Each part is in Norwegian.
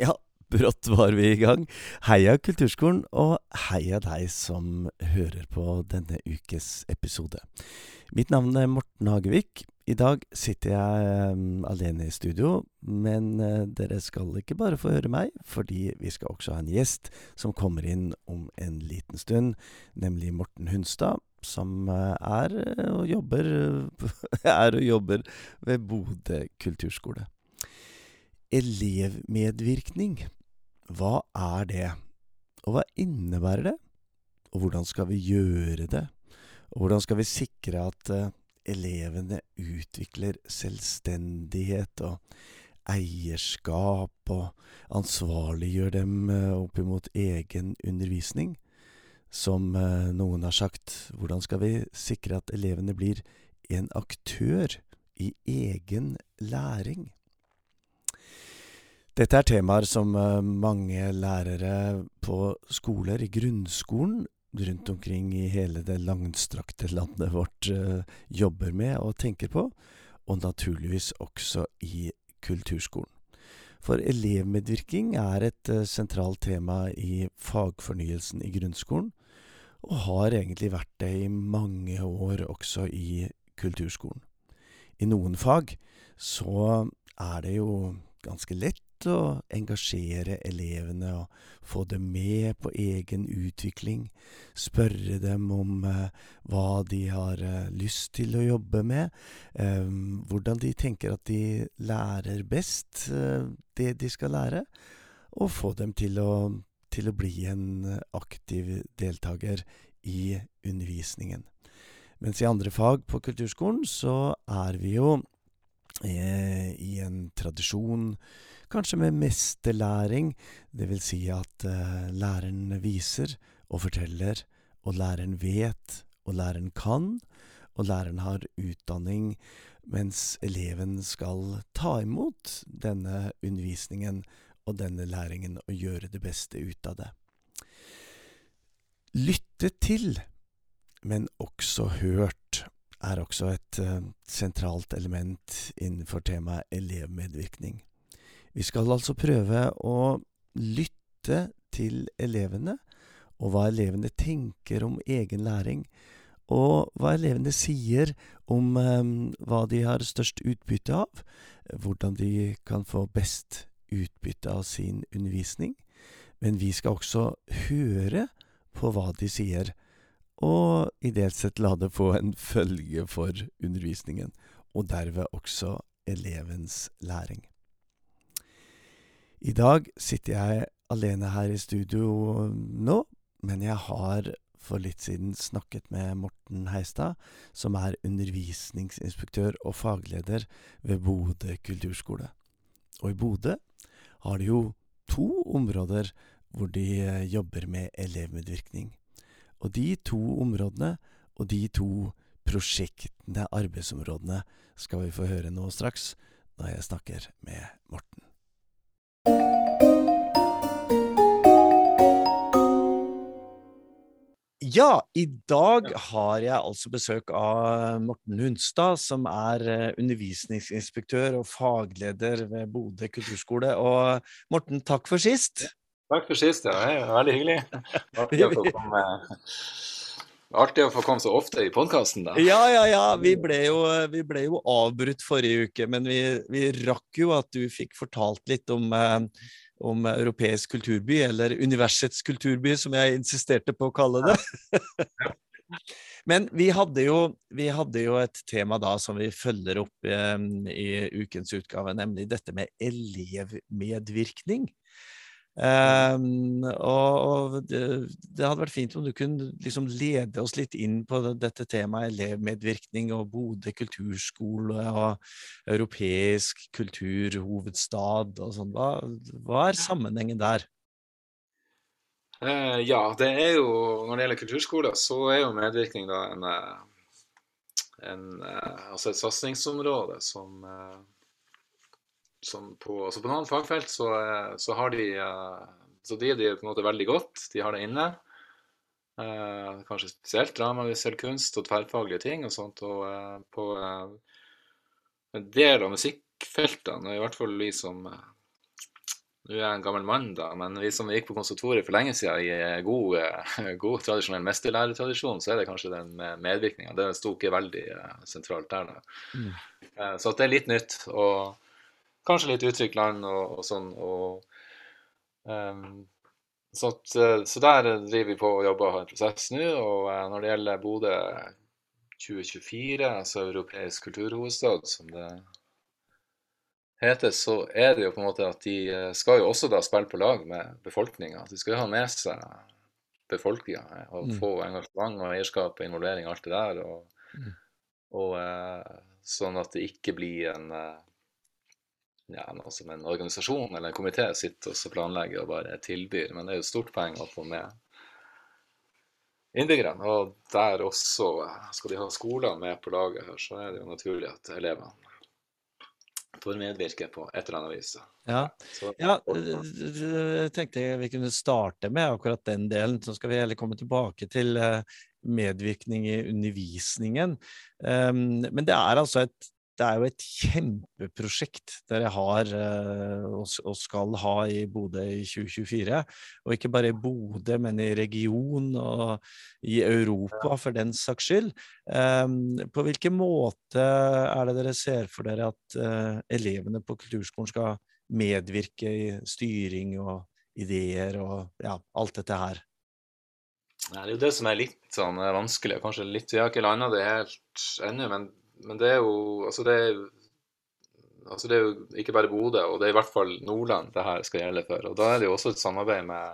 Ja, brått var vi i gang. Heia Kulturskolen, og heia deg som hører på denne ukes episode. Mitt navn er Morten Hagevik. I dag sitter jeg um, alene i studio, men uh, dere skal ikke bare få høre meg, fordi vi skal også ha en gjest som kommer inn om en liten stund, nemlig Morten Hunstad, som uh, er og jobber er og jobber ved Bodø kulturskole. Elevmedvirkning, hva er det? Og hva innebærer det? Og hvordan skal vi gjøre det? Og hvordan skal vi sikre at uh, elevene utvikler selvstendighet og eierskap, og ansvarliggjør dem uh, opp imot egen undervisning? Som uh, noen har sagt, hvordan skal vi sikre at elevene blir en aktør i egen læring? Dette er temaer som eh, mange lærere på skoler i grunnskolen rundt omkring i hele det langstrakte landet vårt eh, jobber med og tenker på, og naturligvis også i kulturskolen. For elevmedvirkning er et eh, sentralt tema i fagfornyelsen i grunnskolen, og har egentlig vært det i mange år også i kulturskolen. I noen fag så er det jo ganske lett å engasjere elevene og få dem med på egen utvikling, spørre dem om eh, hva de har eh, lyst til å jobbe med, eh, hvordan de tenker at de lærer best eh, det de skal lære, og få dem til å, til å bli en aktiv deltaker i undervisningen. Mens i andre fag på kulturskolen så er vi jo eh, i en tradisjon kanskje med mesterlæring, vil si at uh, læreren viser og forteller, og læreren vet, og læreren kan, og læreren har utdanning, mens eleven skal ta imot denne undervisningen og denne læringen og gjøre det beste ut av det. Lytte til, men også hørt, er også et uh, sentralt element innenfor temaet elevmedvirkning. Vi skal altså prøve å lytte til elevene, og hva elevene tenker om egen læring, og hva elevene sier om um, hva de har størst utbytte av, hvordan de kan få best utbytte av sin undervisning. Men vi skal også høre på hva de sier, og ideelt sett la det få en følge for undervisningen, og derved også elevens læring. I dag sitter jeg alene her i studio nå, men jeg har for litt siden snakket med Morten Heistad, som er undervisningsinspektør og fagleder ved Bodø kulturskole. Og i Bodø har de jo to områder hvor de eh, jobber med elevmedvirkning. Og de to områdene, og de to prosjektene, arbeidsområdene, skal vi få høre nå straks, når jeg snakker med Morten. Ja, i dag har jeg altså besøk av Morten Hunstad, som er eh, undervisningsinspektør og fagleder ved Bodø kulturskole. Og Morten, takk for sist. Takk for sist, ja. Det er veldig hyggelig. Artig å få komme, Artig å få komme så ofte i podkasten, da. Ja, ja, ja. Vi ble, jo, vi ble jo avbrutt forrige uke, men vi, vi, rakk jo at du fikk fortalt litt om eh, om europeisk kulturby, eller universets kulturby, som jeg insisterte på å kalle det. Men vi hadde, jo, vi hadde, jo, et tema da som vi følger opp eh, i ukens utgave, nemlig dette med elevmedvirkning. Um, og, det, det, hadde vært fint om du kunne liksom lede oss litt inn på dette temaet elevmedvirkning og Bodø kulturskole og europeisk kulturhovedstad og sånn. Hva, hva, er sammenhengen der? Uh, ja, det er jo når det gjelder kulturskoler, så er jo medvirkning da en, eh, en uh, altså et satsingsområde som uh, som på, altså på noen fagfelt så, eh, så, har de eh, så de, de på en måte veldig godt. De har det inne. Eh, kanskje spesielt drama, visuell kunst og tverrfaglige ting og sånt. Og eh, på eh, en del av musikkfeltene, i hvert fall vi som, Nå er jeg en gammel mann, da, men vi som gikk på konservatoriet for lenge siden i god, god tradisjonell mesterlærertradisjon, så er det kanskje den medvirkninga. Det sto ikke veldig sentralt der. da. Mm. Så at det er litt nytt, og kanskje litt land og, og sånn. og um, så, at, så, der driver vi på og jobber og har en prosess nå. Og når det gjelder Bodø 2024, altså europeisk kulturhovedstad, som det heter, så er det jo på en måte at de eh, skal jo også da spille på lag med befolkninga. De skal jo ha med seg befolkninga eh, og mm. få engasjement og eierskap og involvering og alt det der. Og, mm. og eh, sånn at det ikke blir en eh, ja, som en organisasjon eller en komité sitter og planlegger og bare tilbyr. Men det er jo et stort poeng å få med innbyggerne. Og der også skal de ha skoler med på laget her, så er det jo naturlig at elevene får medvirke på et eller annet vis. Ja, så, ja jeg tenkte vi kunne starte med akkurat den delen. Så skal vi heller komme tilbake til eh, medvirkning i undervisningen. Um, men det er altså et det er jo et kjempeprosjekt dere har eh, og skal ha i Bodø i 2024. Og ikke bare i Bodø, men i region og i Europa for den saks skyld. Ehm, på hvilken måte er det dere ser for dere at eh, elevene på kulturskolen skal medvirke i styring og ideer og ja, alt dette her? Det er jo det som er litt sånn vanskelig. Kanskje litt, Vi har ikke landa det helt ennå, men men det er jo altså det er, altså det er jo ikke bare Bodø, og det er i hvert fall Nordland det her skal gjelde for. Og da er det jo også et samarbeid med,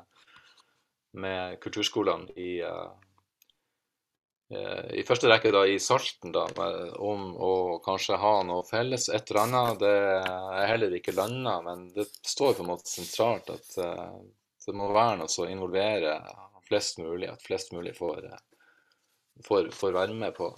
med kulturskolene i, uh, i første rekke da i Salten, da, om å kanskje ha noe felles. Et eller annet. Det er heller ikke landa, men det står på en måte sentralt at uh, det må være noe som involverer flest mulig, at flest mulig får, får, får være med på.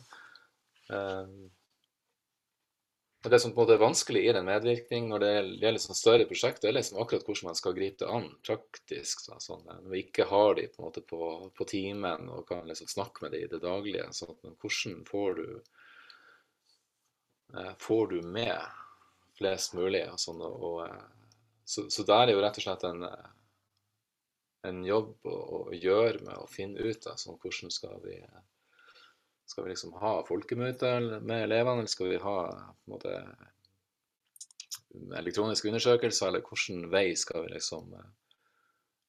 Det som på en måte er vanskelig i den medvirkning når det gjelder sånn større prosjekter, er liksom akkurat hvordan man skal gripe det an praktisk. Da, sånn, når vi ikke har de på, en måte på, på timen og kan liksom snakke med dem i det daglige. Sånn, men hvordan får du, eh, får du med flest mulig? Og sånn, og, eh, så, så, der er jo rett og slett en, eh, en jobb å, å, gjøre med å finne ut av sånn, hvordan skal vi skal vi liksom ha folkemøte med elevene, eller skal vi ha på en måte, elektroniske undersøkelser, eller hvilken vei skal vi liksom eh,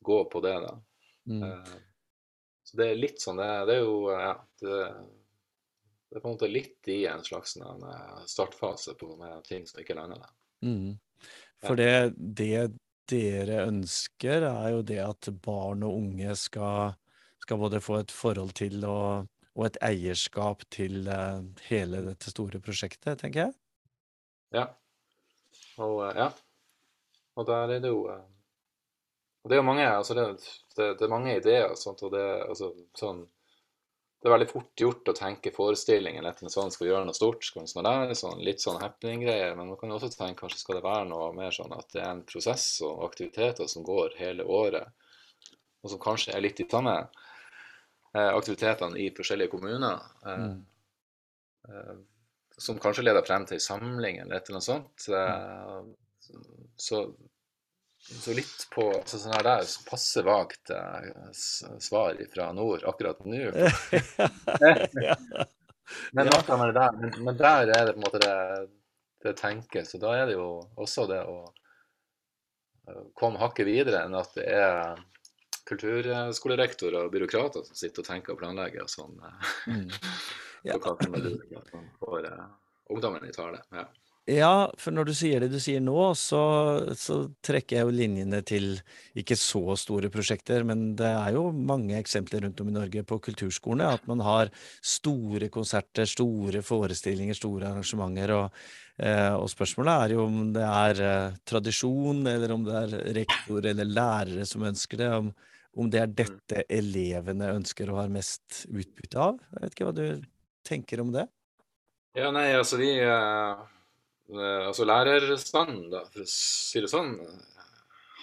gå på det, da. Mm. Uh, så det er litt sånn, det, det er jo ja, det, det, er på en måte litt i en slags en startfase på, med ting som ikke lander. Mm. For det, det dere ønsker, er jo det at barn og unge skal, skal både få et forhold til og og et eierskap til uh, hele dette store prosjektet, tenker jeg. Ja. Og, uh, ja. og der er det jo uh, og Det er jo mange, altså det, det, det er mange ideer. Sånt, og det, altså, sånn, det er veldig fort gjort å tenke forestillingen etter sånn skal gjøre noe stort. skal vi der, sånn, Litt sånn happening-greier. Men man kan jo også tenke kanskje skal det være noe mer sånn at det er en prosess og aktiviteter som går hele året, og som kanskje er litt i samme Eh, aktivitetene i forskjellige kommuner. Eh, mm. Eh, som kanskje leder frem til samling eller et eller annet sånt. Så, så litt på så sånn her der passe vagt svar fra nord akkurat nå. men, der, men, men, der er det på en måte det, det tenkes. og da er det jo også det å komme hakket videre enn at det er kulturskolerektor og byråkrater som sitter og tenker og planlegger og sånn. Eh, mm. Ja. for uh, ungdommen i tale. Ja. Ja. for når du sier det du sier nå, så, så, trekker jeg jo linjene til ikke så store prosjekter, men det er jo mange eksempler rundt om i Norge på kulturskolene. At man har store konserter, store forestillinger, store arrangementer. og eh, og spørsmålet er jo om det er eh, tradisjon, eller om det er rektor eller lærere som ønsker det. Om, om det er dette elevene ønsker og har mest utbytte av? Jeg vet ikke hva du tenker om det? Ja, nei, altså vi uh, Altså lærerstanden, da, for å si det sånn,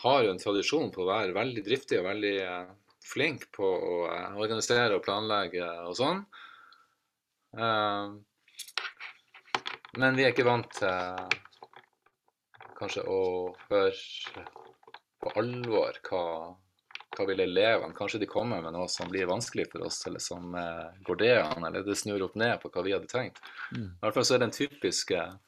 har jo en tradisjon på å være veldig driftig og veldig uh, flink på å organisere og planlegge og sånn. men vi er ikke vant til kanskje å høre på alvor hva, hva vil elevene Kanskje de kommer med noe som blir vanskelig for oss, eller som eh, går det an, eller det snur opp ned på hva vi hadde tenkt. Mm. I hvert fall så er den typiske eh,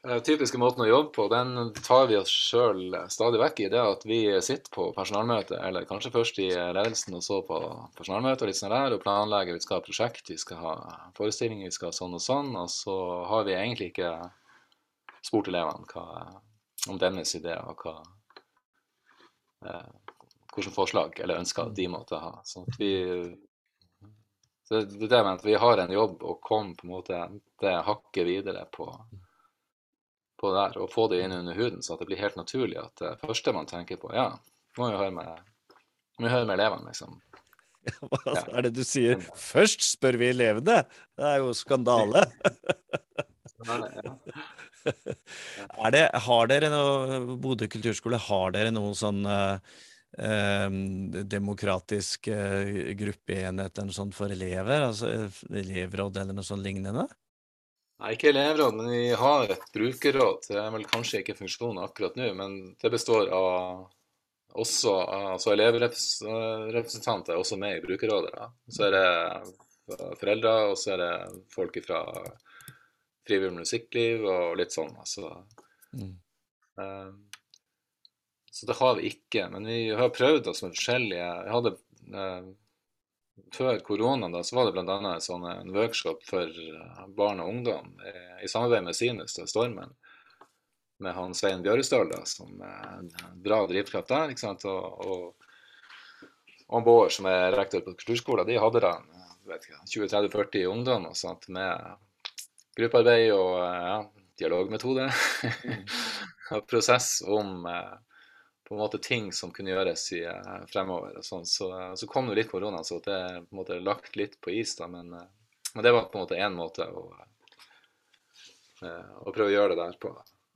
typiske måten å jobbe på, den tar vi oss sjøl stadig vekk i. Det at vi sitter på personalmøte, eller kanskje først i ledelsen og så på personalmøte og litt sånn der, og planlegger. Vi skal ha prosjekt, vi skal ha forestillinger, vi skal ha sånn og sånn. Og så har vi egentlig ikke spurt elevene om deres ideer og hva eh, hvilke forslag eller ønsker de måtte ha. Så at vi det, det det vi har en jobb å komme på en måte det hakket videre på, på der, og få det inn under huden, så at det blir helt naturlig at det første man tenker på, ja, må jo høre med, må høre med elevene, liksom. Hva er det du sier? Først spør vi elevene! Det er jo skandale. det, har dere noe, Bodø kulturskole, har dere noen sånn eh, demokratisk eh, gruppeenhet eller noe sånt for elever? Altså eh, elevråd eller noe sånt lignende? Nei, ikke elevråd, men vi har et brukerråd. Det er vel kanskje ikke funksjonen akkurat nå, men det består av også altså Elevrepresentanter er også med i brukerrådet. Da. Så er det foreldre, og så er det folk fra frivillig musikkliv og litt sånn. Altså. Mm. Um, så det har vi ikke. Men vi har prøvd oss med forskjellige jeg hadde, uh, Før koronaen da, så var det bl.a. Sånn, en workshop for barn og ungdom i, i samarbeid med Sinus og Stormen. Med han Svein Bjørestøl, da, som er en bra drivkraft der. ikke sant, og, og, og Bård, som er rektor på kulturskolen, de hadde da 20-30-40 ungdom med gruppearbeid og ja, dialogmetode. og prosess om eh, på en måte ting som kunne gjøres i, eh, fremover. og sånn. Så, så kom det litt korona, så det er på en måte lagt litt på is. da, Men, men det var på en måte én måte å, å prøve å gjøre det der på.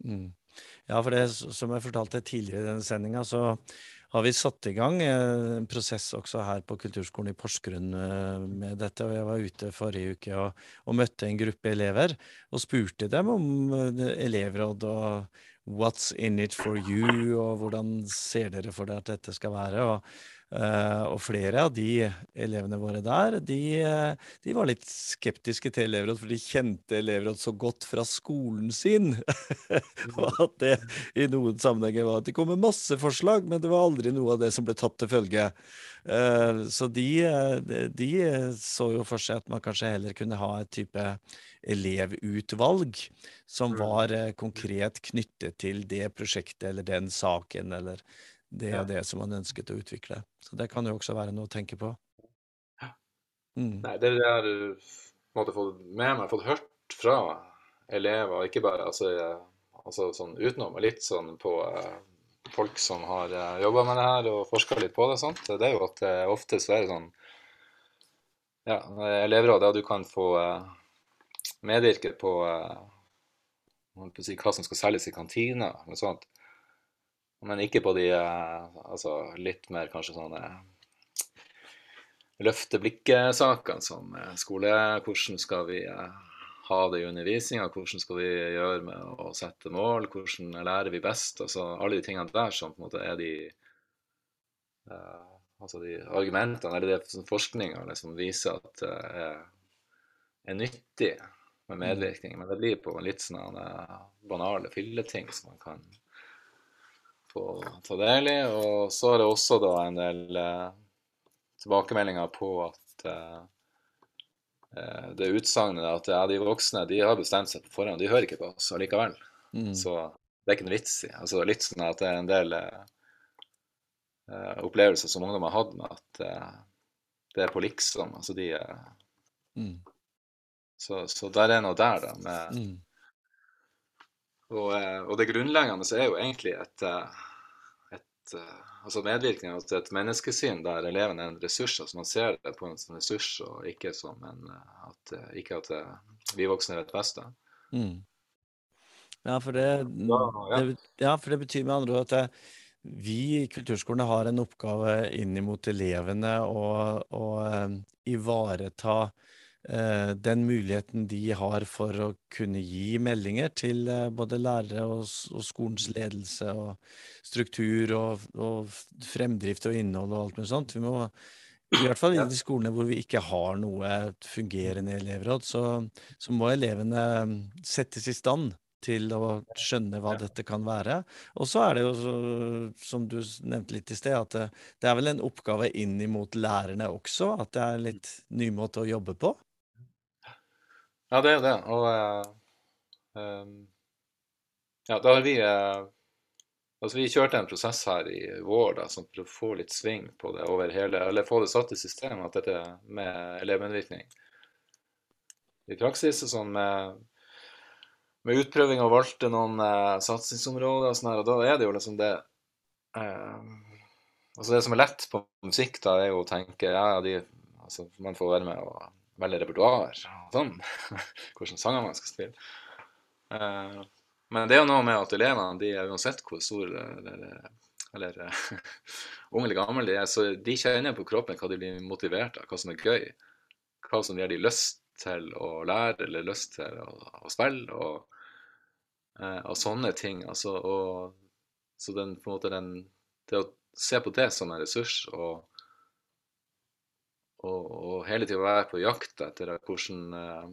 Mm. Ja, for det som jeg fortalte tidligere i denne sendinga, så har vi satt i gang en prosess også her på Kulturskolen i Porsgrunn med dette. og Jeg var ute forrige uke og, og møtte en gruppe elever og spurte dem om elevråd og what's in it for you, og hvordan ser dere for dere at dette skal være. og og flere av de elevene våre der, de, de, var litt skeptiske til elevråd, for de kjente elevråd så godt fra skolen sin. og at det i noen sammenhenger var at det kom med masse forslag, men det var aldri noe av det som ble tatt til følge. Uh, så de, de, så jo for seg at man kanskje heller kunne ha et type elevutvalg som var uh, konkret knyttet til det prosjektet eller den saken eller det og det som man ønsket å utvikle. Så det kan jo også være noe å tenke på. Mm. Nei, det er det jeg har fått med meg, fått hørt fra elever, ikke bare altså, altså sånn utenom, og litt sånn på eh, folk som har eh, jobba med det her og forska litt på det, sånt. det er jo at det oftest er det sånn ja, elevråd, ja, du kan få eh, medvirke på, på si, hva som skal selges i kantina, eller sånt. Men ikke på de altså, litt mer kanskje sånne løfte blikket-sakene som skole. Hvordan skal vi ha det i undervisninga? Hvordan skal vi gjøre med å sette mål? Hvordan lærer vi best? Altså, alle de tingene der som på en måte er de, uh, altså de argumentene, eller det forskninga liksom viser at det er, er nyttig med medvirkning. Men det blir på litt sånne banale filleting som man kan få ta del i. Og så er det også da en del eh, tilbakemeldinger på at eh, det utsagnet at ja, de voksne de har bestemt seg på forhånd, de hører ikke på oss allikevel. Mm. Så det er ikke noe vits i. Altså, litt sånn at det er en del eh, opplevelser som ungdom har hatt med at eh, det er på liksom. Altså de mm. så, så der er noe der, da. med mm. Og, og, det grunnleggende er jo egentlig et, et altså medvirkning til et menneskesyn der eleven er en ressurs. altså Man ser det på en som ressurs, og ikke som en at, ikke at vi voksne vet best. Mm. Ja, for det, det, ja, for det betyr med andre ord at vi i kulturskolene har en oppgave inn mot elevene um, ivareta eh, den muligheten de har for å kunne gi meldinger til eh, både lærere og, og, skolens ledelse og struktur og, og, fremdrift og innhold og alt mulig sånt. Vi må i hvert fall i de skolene hvor vi ikke har noe fungerende elevråd, så, så må elevene mm, settes i stand til å skjønne hva dette kan være. Og så er det jo, som du nevnte litt i sted, at det, det er vel en oppgave inn mot lærerne også? At det er litt ny måte å jobbe på? Ja, det er det. Og uh, ja, da har vi uh, Altså, vi kjørte en prosess her i vår da, for å få litt sving på det over hele Eller få det satt i system, at dette med elevmedvirkning. I praksis og sånn med, med utprøving og valgte noen uh, satsingsområder og sånn her, og da er det jo liksom det Altså, det som er lett på musikk, da, er jo å tenke ja, de, altså, man får være med og velge repertoar. Sånn. Hvilke sanger man skal spille. Uh, men det er jo noe med at elevene, de er uansett hvor store eller, eller unge eller gamle de er, så de kjenner på kroppen hva de blir motivert av, hva som er gøy. Hva som gir de lyst til å lære eller lyst til å, å spille. Og, uh, og, sånne ting. Altså, og, så den, på en måte den, det å se på det som en ressurs og og, og hele tida være på jakt etter hvordan, eh,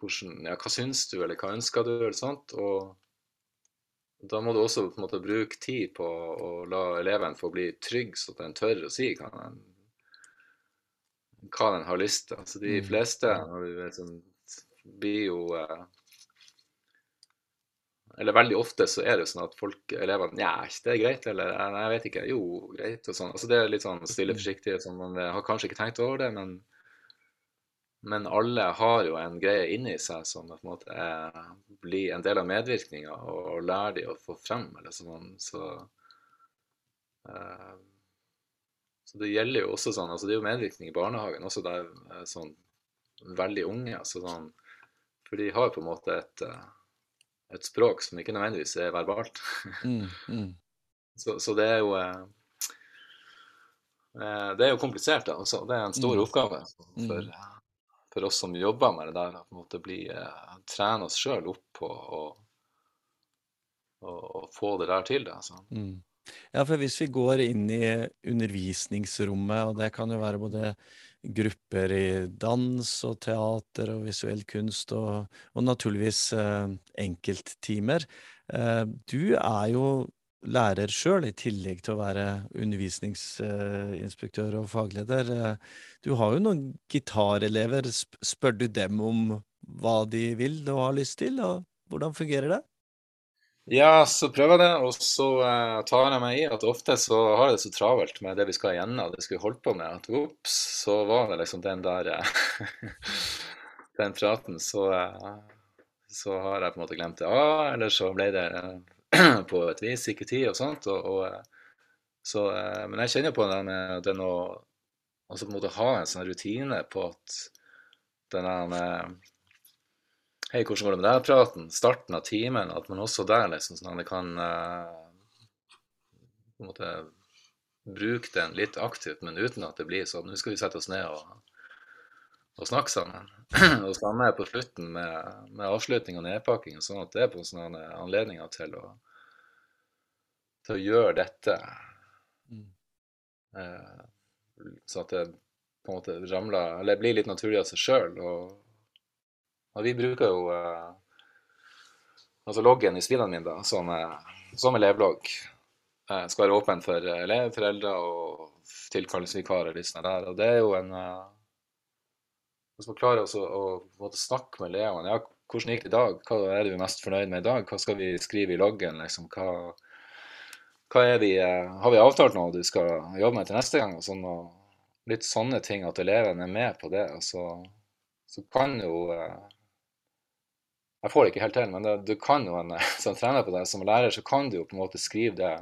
hvordan ja, Hva syns du, eller hva ønsker du, eller sånt. Og da må du også på en måte bruke tid på å la eleven få bli trygg, så at den tør å si hva den, hva den har lyst til. Altså, de mm. fleste sånn, blir jo eh, eller veldig ofte så er det jo sånn at folk, elevene Nja, det er greit, eller Nei, jeg vet ikke. Jo, greit, og sånn. Altså det er litt sånn stille mm. forsiktig. Sånn, man har kanskje ikke tenkt over det, men, men alle har jo en greie inni seg som på en måte er, blir en del av medvirkninga, og, og lærer de å få frem, eller sånn. Så, uh, så det gjelder jo også sånn altså Det er jo medvirkning i barnehagen også der sånn veldig unge. altså sånn, For de har på en måte et uh, et språk som ikke nødvendigvis er verbalt. Mm, mm. Så, så, det er jo eh, eh, Det er jo komplisert, da. Også. Det er en stor mm. oppgave for, mm. for, oss som jobber med det der. Å måte bli, trene oss sjøl opp på å få det der til. Det, altså. Mm. Ja, for hvis vi går inn i undervisningsrommet, og det kan jo være både grupper i dans og teater og visuell kunst, og, og naturligvis eh, enkelttimer. Eh, du er jo lærer sjøl, i tillegg til å være undervisningsinspektør og fagleder. Eh, du har jo noen gitarelever. Spør du dem om hva de vil og har lyst til, og hvordan fungerer det? Ja, så prøver jeg det, og så uh, tar jeg meg i at ofte så har jeg det så travelt med det vi skal igjennom, det skulle holdt på med, at ops, så var det liksom den der uh, Den praten, så, uh, så har jeg på en måte glemt det Ah, eller så ble det på et vis ikke tid og sånt. Og, og, så, men jeg kjenner på den, den å altså på en måte ha en sånn rutine på at den Hei, hvordan går det med deg? Praten, starten av timen, at man også der liksom sånn at kan uh, på en måte bruke den litt aktivt, men uten at det blir sånn Nå skal vi sette oss ned og, og snakke sammen. og samme på slutten med, med avslutning og nedpakking, sånn at det er på sånne anledninger til å, til å gjøre dette. Mm. Uh, så at det på en måte ramler, eller blir litt naturlig av seg sjøl. Og vi bruker jo eh, altså loggen i spillene mine da, som, eh, som elevlogg. Eh, skal være åpen for elever, foreldre og tilkallingsvikarer. Der. Og det er jo en Hvis man klarer å, å, å snakke med elevene ja, hvordan gikk det i dag? Hva er du mest fornøyd med i dag? Hva skal vi skrive i loggen? Liksom? Hva, hva er vi, har vi avtalt noe du skal jobbe med til neste gang? Og sånn, og litt sånne ting, at elevene er med på det. Og så, så kan jo jeg får det ikke helt til, men det, du kan jo en, som trener på det, som lærer, så kan du jo på en måte skrive det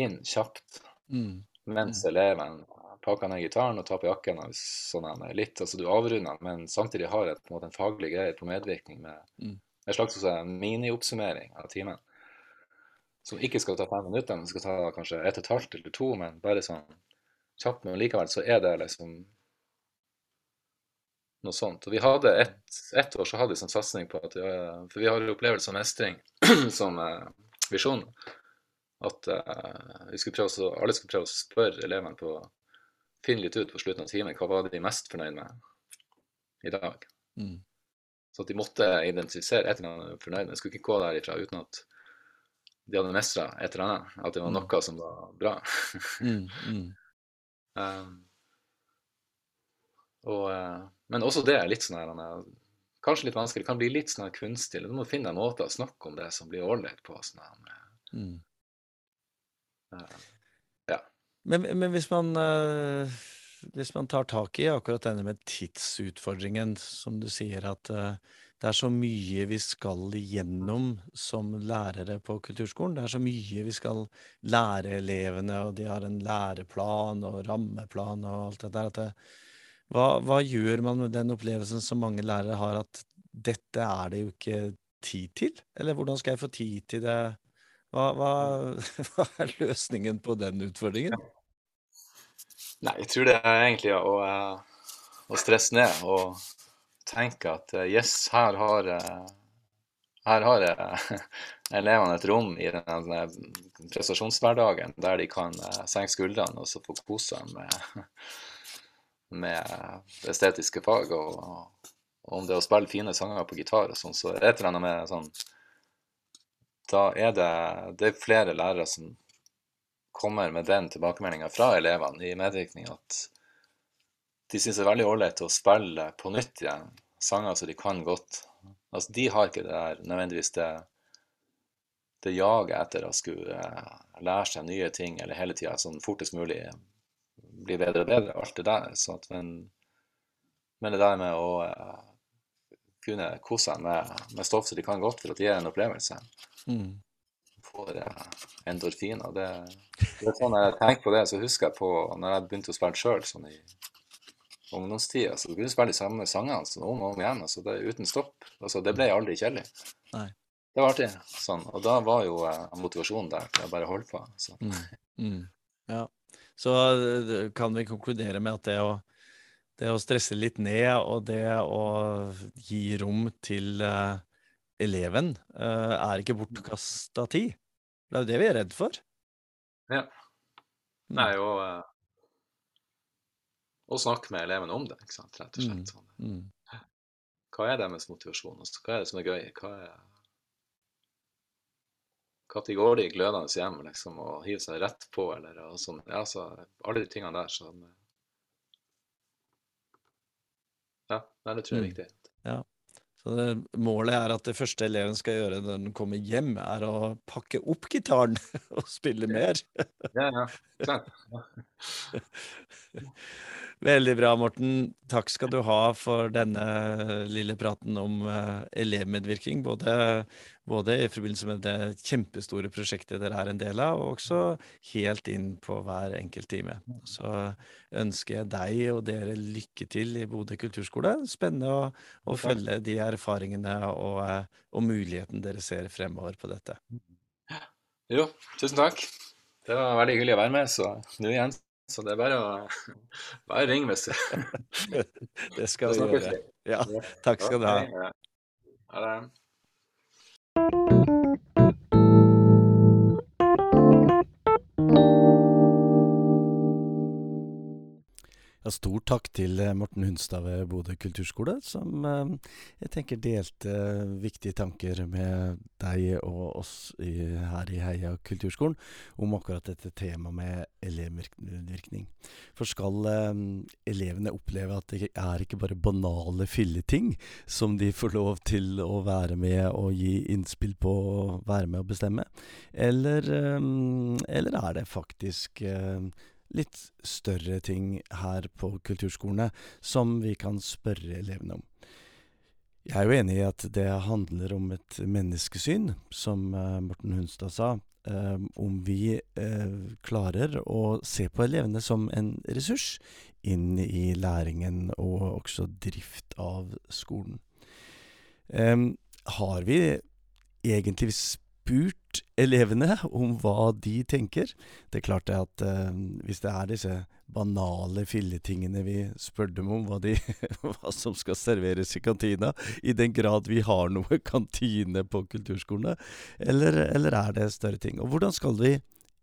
inn kjapt mm. mens mm. eleven pakker ned gitaren og tar på jakken. og Sånn litt, altså Du avrunder, men samtidig har et, på en måte en faglig greie på medvirkning med mm. en slags minioppsummering av timen. Som ikke skal ta fem minutter, men skal ta kanskje ett og et halvt eller to, men bare sånn kjapt. Men likevel så er det liksom noe sånt. Og vi hadde ett et år så hadde vi sånn satsing på at For vi har opplevelse av mestring som uh, visjon. At uh, vi skulle prøve å, alle skulle prøve å spørre elevene på Finne litt ut på slutten av timen hva var de mest fornøyd med i dag. Mm. Så at de måtte identifisere et eller annet fornøyd med. De skulle ikke gå derifra uten at de hadde mestra et eller annet. At det var mm. noe som var bra. mm, mm. Um, og, uh, men også det er litt sånn her Kanskje litt vanskelig. Kan bli litt sånn kunstig. Du må finne en måte å snakke om det som blir ålreit på. Sånn her, mm. uh, ja. Men, men, hvis man uh, hvis man tar tak i akkurat denne med tidsutfordringen, som du sier at uh, det er så mye vi skal igjennom som lærere på kulturskolen. Det er så mye vi skal lære elevene, og de har en læreplan og rammeplan og alt det der. Det, hva, hva, gjør man med den opplevelsen som mange lærere har, at dette er det jo ikke tid til? Eller hvordan skal jeg få tid til det? Hva, hva, hva er løsningen på den utfordringen? Nei, jeg tror det er egentlig å, å stresse ned og tenke at eh, yes, her har, eh, her har eh, elevene et rom i denne prestasjonshverdagen der de kan senke skuldrene og så få kose seg med, med estetiske fag. Og, og, om det å spille fine sanger på gitar og sånn, så er det et eller annet med sånn Da er det, det er flere lærere som kommer med den tilbakemeldinga fra elevene i medvirkning at de syns det er veldig ålreit å spille på nytt igjen sanger som de kan godt. Altså, de har ikke det der nødvendigvis det, det jaget etter å skulle uh, lære seg nye ting eller hele tida sånn fortest mulig bli bedre og bedre, alt det der. Sånn men, men, det der med å uh, kunne kose seg med, med, stoff som de kan godt for at det gir en opplevelse. Mm. Får uh, endorfiner. Det, det sånn Når jeg tenker på det, så husker jeg på når jeg begynte å spille sjøl, sånn i ungdomstida. Så du kunne spille de samme sangene sånn, om og om igjen, altså det, uten stopp. Altså, det ble aldri kjedelig. Det var artig. Sånn. Og da var jo eh, motivasjonen der til å bare holde på. Så. Mm. Mm. Ja. Så eh, kan vi konkludere med at det å, det å stresse litt ned, og det å gi rom til uh, eleven, uh, er ikke bortkasta tid. Det er jo det vi er redd for. Ja. Det er jo uh, å snakke med elevene om det, ikke sant? rett og slett. Sånn. Mm. Mm. Hva er deres motivasjon? Altså, hva er det som er gøy? Hva er De glødende hjem liksom, og hiver seg rett på, eller og sånn. Ja, så alle de tingene der Sånn, Ja, det tror jeg er mm. viktig. Ja. Så det, målet er at det første eleven skal gjøre når den kommer hjem, er å pakke opp gitaren og spille mer. ja, ja. Klart. Veldig bra, Morten. Takk skal du ha for denne lille praten om uh, elevmedvirkning. Både, både, i forbindelse med det kjempestore prosjektet dere er en del av, og også helt inn på hver enkelt time. Så ønsker jeg deg og dere lykke til i Bodø kulturskole. Spennende å, å følge de erfaringene og, uh, og muligheten dere ser fremover på dette. Jo, tusen takk. Det var veldig hyggelig å være med, så nå igjen så det er bare å bare ring hvis du Det skal vi gjøre. Ja, takk skal du ha. Ha det. Ja, stor takk til eh, Morten Hunstad ved Bodø kulturskole, som eh, jeg tenker delte viktige tanker med deg og oss i, her i Heia kulturskolen om akkurat dette temaet med elevvirkning. For skal eh, elevene oppleve at det er ikke bare banale filleting som de får lov til å være med og gi innspill på være med og bestemme, eller, eller er det faktisk litt større ting her på kulturskolene som vi kan spørre elevene om. Jeg er jo enig i at det handler om et menneskesyn, som uh, Morten Hunstad sa. Uh, om vi uh, klarer å se på elevene som en ressurs inn i læringen og også drift av skolen. Um, har vi egentlig spurt elevene om hva de tenker. Det er klart det at eh, hvis det er disse banale filletingene vi spør dem om, hva, de, hva som skal serveres i kantina, i den grad vi har noe kantine på kulturskolene, eller, eller er det større ting? Og hvordan skal vi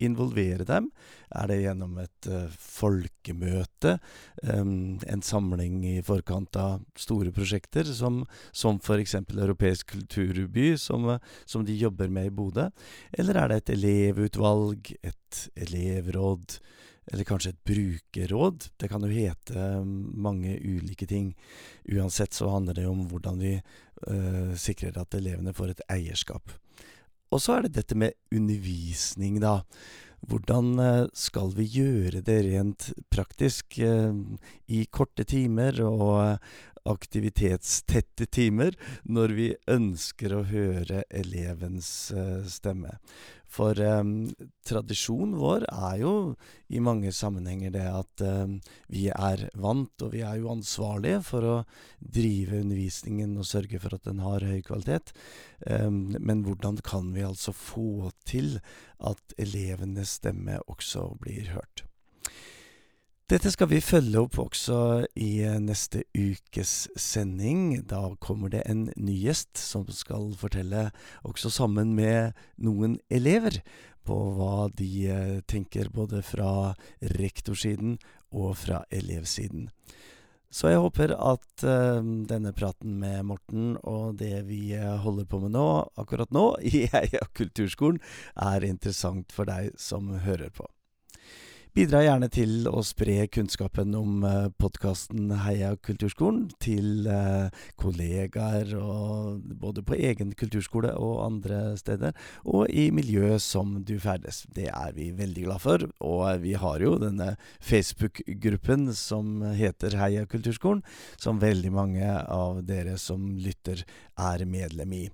involvere dem? Er det gjennom et uh, folkemøte, um, en samling i forkant av store prosjekter, som, som f.eks. Europeisk kulturby, som, som, de jobber med i Bodø? Eller er det et elevutvalg, et elevråd, eller kanskje et brukerråd? Det kan jo hete um, mange ulike ting. Uansett så handler det om hvordan vi uh, sikrer at elevene får et eierskap. Og så er det dette med undervisning, da. Hvordan eh, skal vi gjøre det rent praktisk eh, i korte timer og eh, aktivitetstette timer når vi ønsker å høre elevens stemme? For eh, tradisjonen vår er jo i mange sammenhenger det at eh, vi er vant, og vi er jo ansvarlige for å drive undervisningen og sørge for at den har høy kvalitet. Eh, men hvordan kan vi altså få til at elevenes stemme også blir hørt? Dette skal vi følge opp også i eh, neste ukes sending. Da kommer det en ny gjest som skal fortelle, også sammen med noen elever, på hva de eh, tenker både fra rektorsiden og fra elevsiden. Så jeg håper at uh, denne praten med Morten og det vi holder på med nå, akkurat nå, i Heia kulturskolen, er interessant for deg som hører på. Bidra gjerne til å spre kunnskapen om eh, podkasten Heia kulturskolen til uh, kollegaer, både på egen kulturskole og andre steder, og i miljøet som du ferdes. Det er vi veldig glad for, og vi har jo denne Facebook-gruppen som heter Heia kulturskolen, som veldig mange av dere som lytter er medlem i.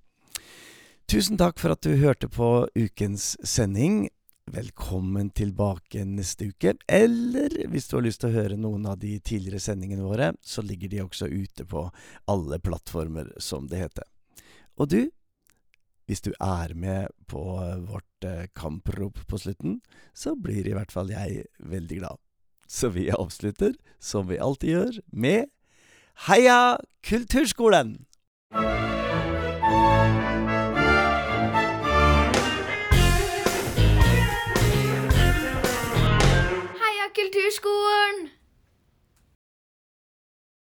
Tusen takk for at du hørte på ukens sending. Velkommen tilbake neste uke. Eller hvis du har lyst til å høre noen av de tidligere sendingene våre, så ligger de også ute på alle plattformer, som det heter. Og du, hvis du er med på vårt eh, kamprop på slutten, så blir i hvert fall jeg veldig glad. Så vi avslutter, som vi alltid gjør, med Heia Kulturskolen! Kulturskolen!